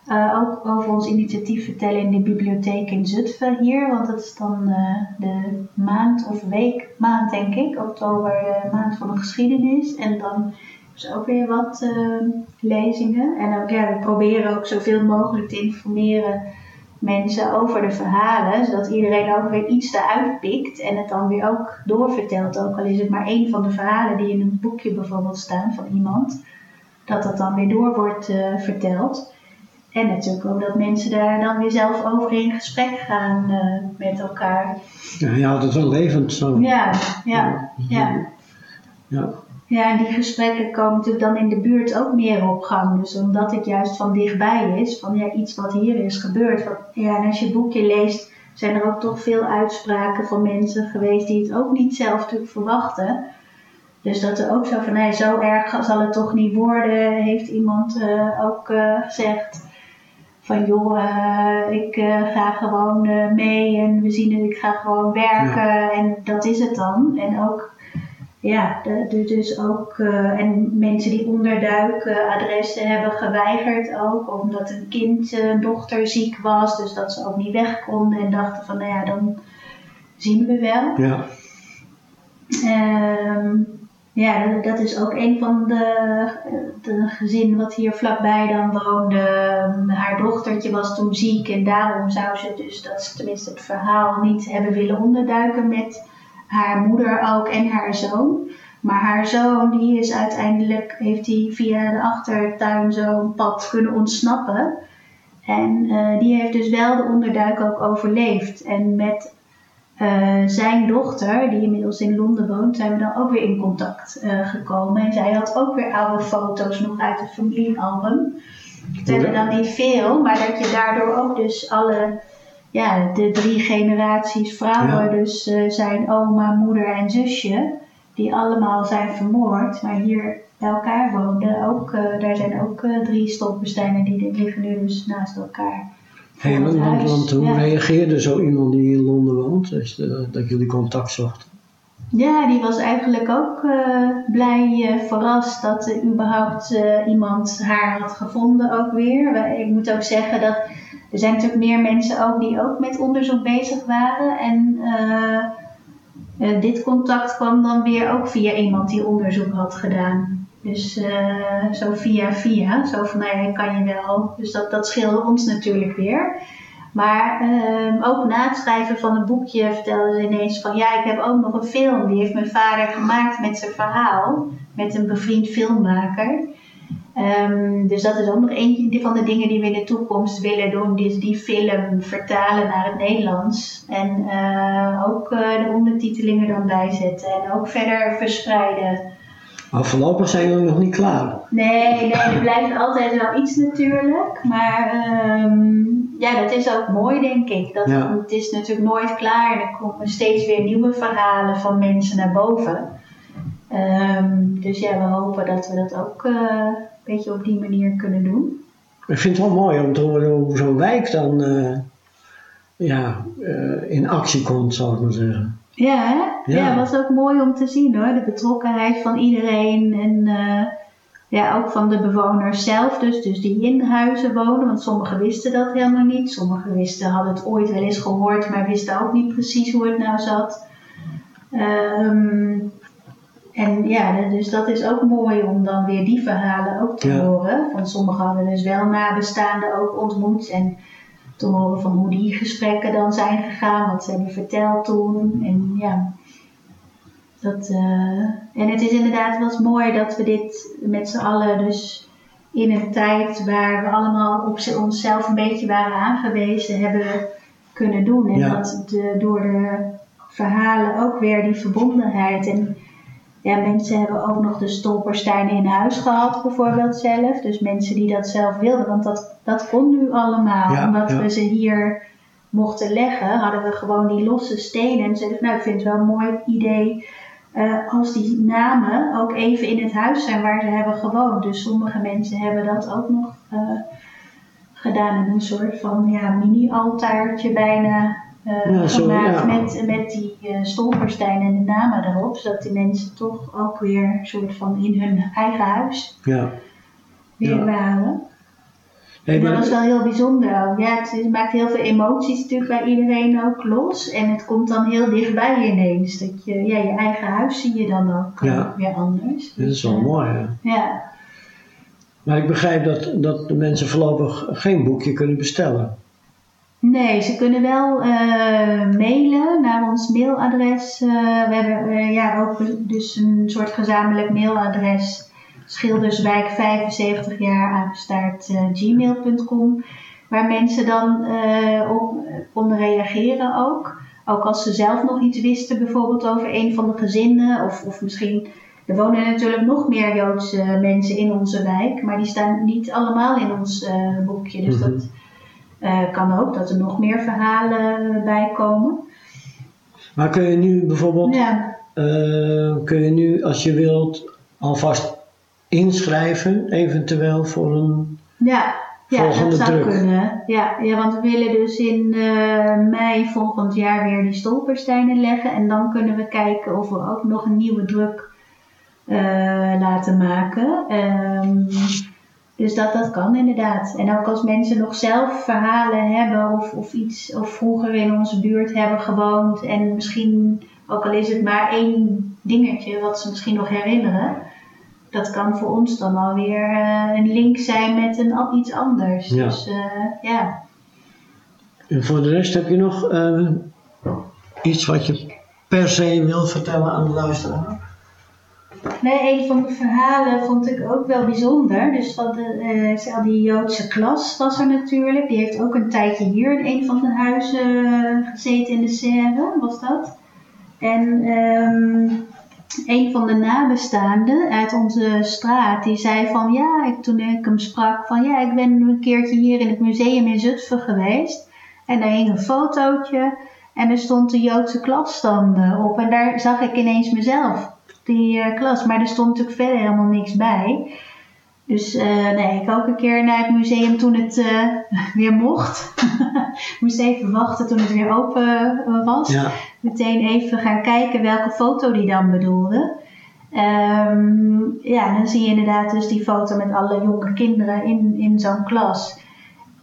eh, ook over ons initiatief vertellen in de bibliotheek in Zutphen hier. Want dat is dan eh, de maand of week, maand denk ik. Oktober, de maand van de geschiedenis. En dan is ook weer wat lezingen. En ook, ja, we proberen ook zoveel mogelijk te informeren mensen over de verhalen, zodat iedereen ook weer iets eruit pikt en het dan weer ook doorvertelt. Ook al is het maar één van de verhalen die in een boekje bijvoorbeeld staan van iemand, dat dat dan weer door wordt eh, verteld. En natuurlijk ook dat mensen daar dan weer zelf over in gesprek gaan eh, met elkaar. Ja, je houdt het wel levend zo. Ja, ja, ja. Ja. Ja, en die gesprekken komen natuurlijk dan in de buurt ook meer op gang. Dus omdat het juist van dichtbij is, van ja, iets wat hier is gebeurd. Wat, ja, en als je boekje leest, zijn er ook toch veel uitspraken van mensen geweest die het ook niet zelf natuurlijk verwachten. Dus dat er ook zo van, nee, zo erg zal het toch niet worden, heeft iemand eh, ook eh, gezegd. Van joh, eh, ik ga gewoon mee en we zien het, ik ga gewoon werken en dat is het dan. En ook ja, dus ook, eh, en mensen die onderduikadressen hebben geweigerd ook, omdat een kind, eh, een dochter ziek was, dus dat ze ook niet weg konden en dachten van, nou ja, dan zien we wel. Ja. Ehm, ja, dat- dat is ook een van de, de gezin wat hier vlakbij dan woonde. Ehm, Haar dochtertje was toen ziek en daarom zou ze dus, dat is tenminste het verhaal, niet hebben willen onderduiken met haar moeder ook en haar zoon. Maar haar zoon, die is uiteindelijk, heeft hij via de achtertuin zo'n pad kunnen ontsnappen. En eh, die heeft dus wel de onderduik ook overleefd. En met eh, zijn dochter, die inmiddels in Londen woont, zijn we dan ook weer in contact eh, gekomen. En zij had ook weer oude foto's nog uit het familiealbum. Het zijn er dan niet veel, maar dat je daardoor ook dus alle, ja, de drie generaties vrouwen, Ja. dus eh, zijn oma, moeder en zusje, die allemaal zijn vermoord, maar hier bij elkaar woonden. Ook, eh, daar zijn ook eh, drie stolpersteinen die liggen nu dus naast elkaar. Hey, want, hoe Ja. reageerde zo iemand die in Londen woont, dus, dat jullie contact zochten? Ja, die was eigenlijk ook blij verrast dat er überhaupt iemand haar had gevonden ook weer. Ik moet ook zeggen dat er zijn natuurlijk meer mensen ook die ook met onderzoek bezig waren. En eh, eh, dit contact kwam dan weer ook via iemand die onderzoek had gedaan. Dus eh, zo via via, zo van nou ja, kan je wel. Dus dat, dat scheelde ons natuurlijk weer. Maar ehm, ook na het schrijven van het boekje vertelde ze ineens van ja, ik heb ook nog een film. Die heeft mijn vader gemaakt met zijn verhaal. Met een bevriend filmmaker. Ehm, dus dat is ook nog eentje van de dingen die we in de toekomst willen doen. Dus die film vertalen naar het Nederlands. En eh, ook eh, de ondertitelingen dan bijzetten. En ook verder verspreiden. Maar voorlopig zijn jullie nog niet klaar. Nee, nee, er blijft altijd wel iets natuurlijk. Maar ehm, ja, dat is ook mooi, denk ik. Dat, Ja. Het is natuurlijk nooit klaar. En er komen steeds weer nieuwe verhalen van mensen naar boven. Ehm, dus ja, we hopen dat we dat ook eh, beetje op die manier kunnen doen. Ik vind het wel mooi om te horen hoe zo'n wijk dan eh, ja, eh, in actie komt, zal ik maar zeggen. Ja, hè? Ja. Ja, was ook mooi om te zien hoor. De betrokkenheid van iedereen en eh, ja, ook van de bewoners zelf. Dus, dus die in huizen wonen, want sommigen wisten dat helemaal niet. Sommigen wisten, hadden het ooit wel eens gehoord, maar wisten ook niet precies hoe het nou zat. Ehm, en ja, dus dat is ook mooi om dan weer die verhalen ook te Ja. horen. Van sommigen hadden dus wel nabestaanden ook ontmoet. En te horen van hoe die gesprekken dan zijn gegaan, wat ze hebben verteld toen. En ja, dat, eh, en het is inderdaad wel mooi dat we dit met z'n allen dus in een tijd waar we allemaal op onszelf een beetje waren aangewezen hebben kunnen doen. En Ja. dat de, door de verhalen ook weer die verbondenheid. En ja, mensen hebben ook nog de stolpersteinen in huis gehad, bijvoorbeeld zelf. Dus mensen die dat zelf wilden, want dat, dat kon nu allemaal. Ja, omdat ja. we ze hier mochten leggen, hadden we gewoon die losse stenen. En zeiden nou, ik vind het wel een mooi idee eh, als die namen ook even in het huis zijn waar ze hebben gewoond. Dus sommige mensen hebben dat ook nog eh, gedaan in een soort van ja, mini-altaartje bijna uh, Ja, zo, gemaakt ja. met, met die uh, stolperstein en de namen erop, zodat die mensen toch ook weer soort van in hun eigen huis Ja. weer waren. Hey, dat maar- was wel heel bijzonder ook. Ja, het, maakt heel veel emoties natuurlijk bij iedereen ook los. En het komt dan heel dichtbij ineens. Dat je, ja, je eigen huis zie je dan ook eh, Ja. weer anders. dat is wel eh, mooi, hè? Ja. Maar ik begrijp dat, dat de mensen voorlopig geen boekje kunnen bestellen. Nee, ze kunnen wel eh, mailen naar ons mailadres. Eh, we hebben eh, ja, ook dus een soort gezamenlijk mailadres. Schilderswijk 75 jaar apenstaart eh, gmail.com. Waar mensen dan op konden reageren ook. Ook als ze zelf nog iets wisten, bijvoorbeeld over een van de gezinnen. Of, of misschien, er wonen natuurlijk nog meer Joodse mensen in onze wijk. Maar die staan niet allemaal in ons boekje. Dus Mhm. dat eh, kan ook, dat er nog meer verhalen bij komen. Maar kun je nu bijvoorbeeld, Ja, eh, kun je nu als je wilt alvast inschrijven, eventueel voor een. ja, ja Volgende dat zou druk. kunnen. Ja, ja, want we willen dus in eh, mei volgend jaar weer die stolpersteinen leggen. En dan kunnen we kijken of we ook nog een nieuwe druk laten maken. Ehm, dus dat, dat kan inderdaad. En ook als mensen nog zelf verhalen hebben of, of iets, of vroeger in onze buurt hebben gewoond. En misschien, ook al is het maar één dingetje wat ze misschien nog herinneren. Dat kan voor ons dan alweer eh een link zijn met een, al- iets anders. Ja. Dus eh, ja. En voor de rest heb je nog eh, iets wat je per se wil vertellen aan de luisteraar? Nee, een van de verhalen vond ik ook wel bijzonder. Dus van de, al, die Joodse klas was er natuurlijk. Die heeft ook een tijdje hier in een van de huizen eh, gezeten in de serre, was dat. En ehm, een van de nabestaanden uit onze straat, die zei van ja, ik, toen ik hem sprak van ja, ik ben een keertje hier in het museum in Zutphen geweest. En daar hing een fotootje en er stond de Joodse klas dan eh, op. En daar zag ik ineens mezelf, die eh, klas. Maar er stond natuurlijk verder helemaal niks bij. Dus eh, nee, ik ook een keer naar het museum toen het eh, [laughs] weer mocht. [laughs] Moest even wachten toen het weer open was Ja, meteen even gaan kijken welke foto die dan bedoelde. Ehm, ja, dan zie je inderdaad dus die foto met alle jonge kinderen in, in zo'n klas.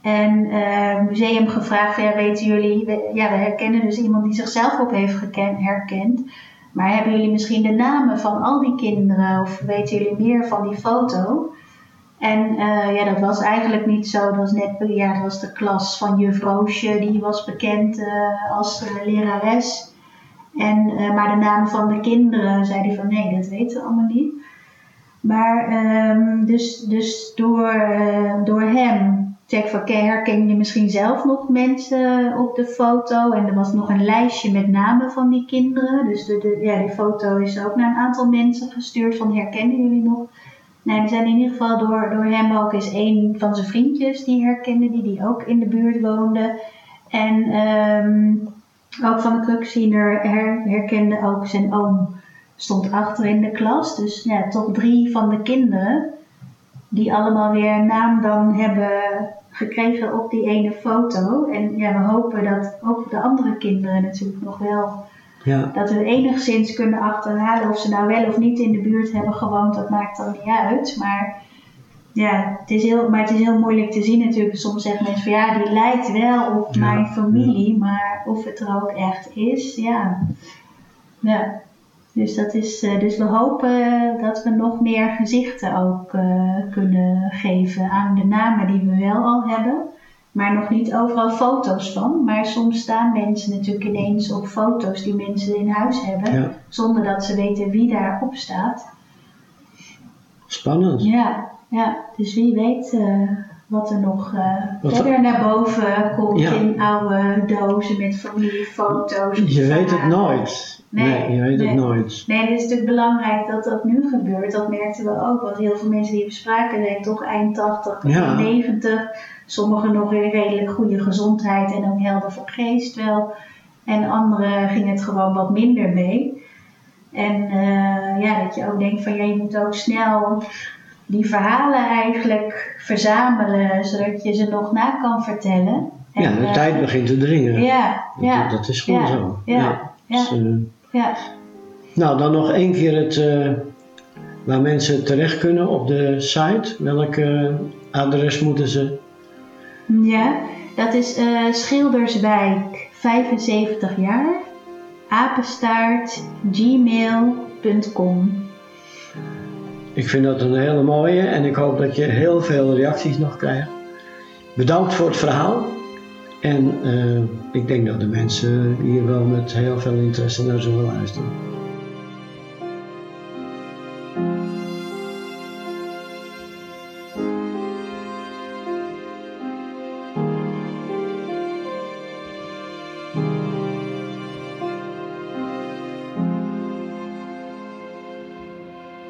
En het museum gevraagd, ja, weten jullie, we, ja, we herkennen dus iemand die zichzelf ook heeft herkend. Maar hebben jullie misschien de namen van al die kinderen of weten jullie meer van die foto? En eh, ja, dat was eigenlijk niet zo. Dat was net, ja, dat was de klas van juf Roosje, die was bekend eh, als eh, lerares. En, maar de namen van de kinderen zei hij van nee, dat weten we allemaal niet. Maar ehm, dus, dus door, door hem, check van herken je misschien zelf nog mensen op de foto? En er was nog een lijstje met namen van die kinderen. Dus de, de, ja, die foto is ook naar een aantal mensen gestuurd van herkennen jullie nog? Nee, we zijn in ieder geval door, door hem ook eens een van zijn vriendjes die herkende, die, die ook in de buurt woonde. En ehm, ook van de kruksziener her, herkende ook zijn oom. Stond achter in de klas. Dus ja, toch drie van de kinderen die allemaal weer een naam dan hebben gekregen op die ene foto. En ja, we hopen dat ook de andere kinderen natuurlijk nog wel ja, dat we enigszins kunnen achterhalen of ze nou wel of niet in de buurt hebben gewoond, dat maakt dan niet uit. Maar ja, het is heel, maar het is heel moeilijk te zien natuurlijk. Soms zeggen mensen van ja, die lijkt wel op Ja, mijn familie, maar of het er ook echt is, ja. Ja, dus, dat is, eh, dus we hopen dat we nog meer gezichten ook eh, kunnen geven aan de namen die we wel al hebben. Maar nog niet overal foto's van. Maar soms staan mensen natuurlijk ineens op foto's die mensen in huis hebben. ja. Zonder dat ze weten wie daarop staat. Spannend. Ja, ja. dus wie weet eh, wat er nog Wat verder naar boven komt Ja. in oude dozen met familiefoto's. Je weet het nooit. Nee, Nee, je weet nee. het nooit. Nee, het is natuurlijk belangrijk dat dat nu gebeurt. Dat merkten we ook. Want heel veel mensen die we spraken zijn toch eind 80, begin Ja. 90. Sommigen nog in redelijk goede gezondheid en ook helder van geest wel. En anderen ging het gewoon wat minder mee. En eh, ja, dat je ook denkt van ja, je moet ook snel die verhalen eigenlijk verzamelen, zodat je ze nog na kan vertellen. Ja, de eh, tijd begint te dringen. Ja, Dat, ja. dat is gewoon ja, zo. Ja, ja, Dus, eh, ja. nou, dan nog één keer het, eh, waar mensen terecht kunnen op de site. Welk adres moeten ze? Ja, dat is Schilderswijk 75 jaar, apenstaart gmail.com. Ik vind dat een hele mooie en ik hoop dat je heel veel reacties nog krijgt. Bedankt voor het verhaal. En eh, ik denk dat de mensen hier wel met heel veel interesse naar zullen luisteren.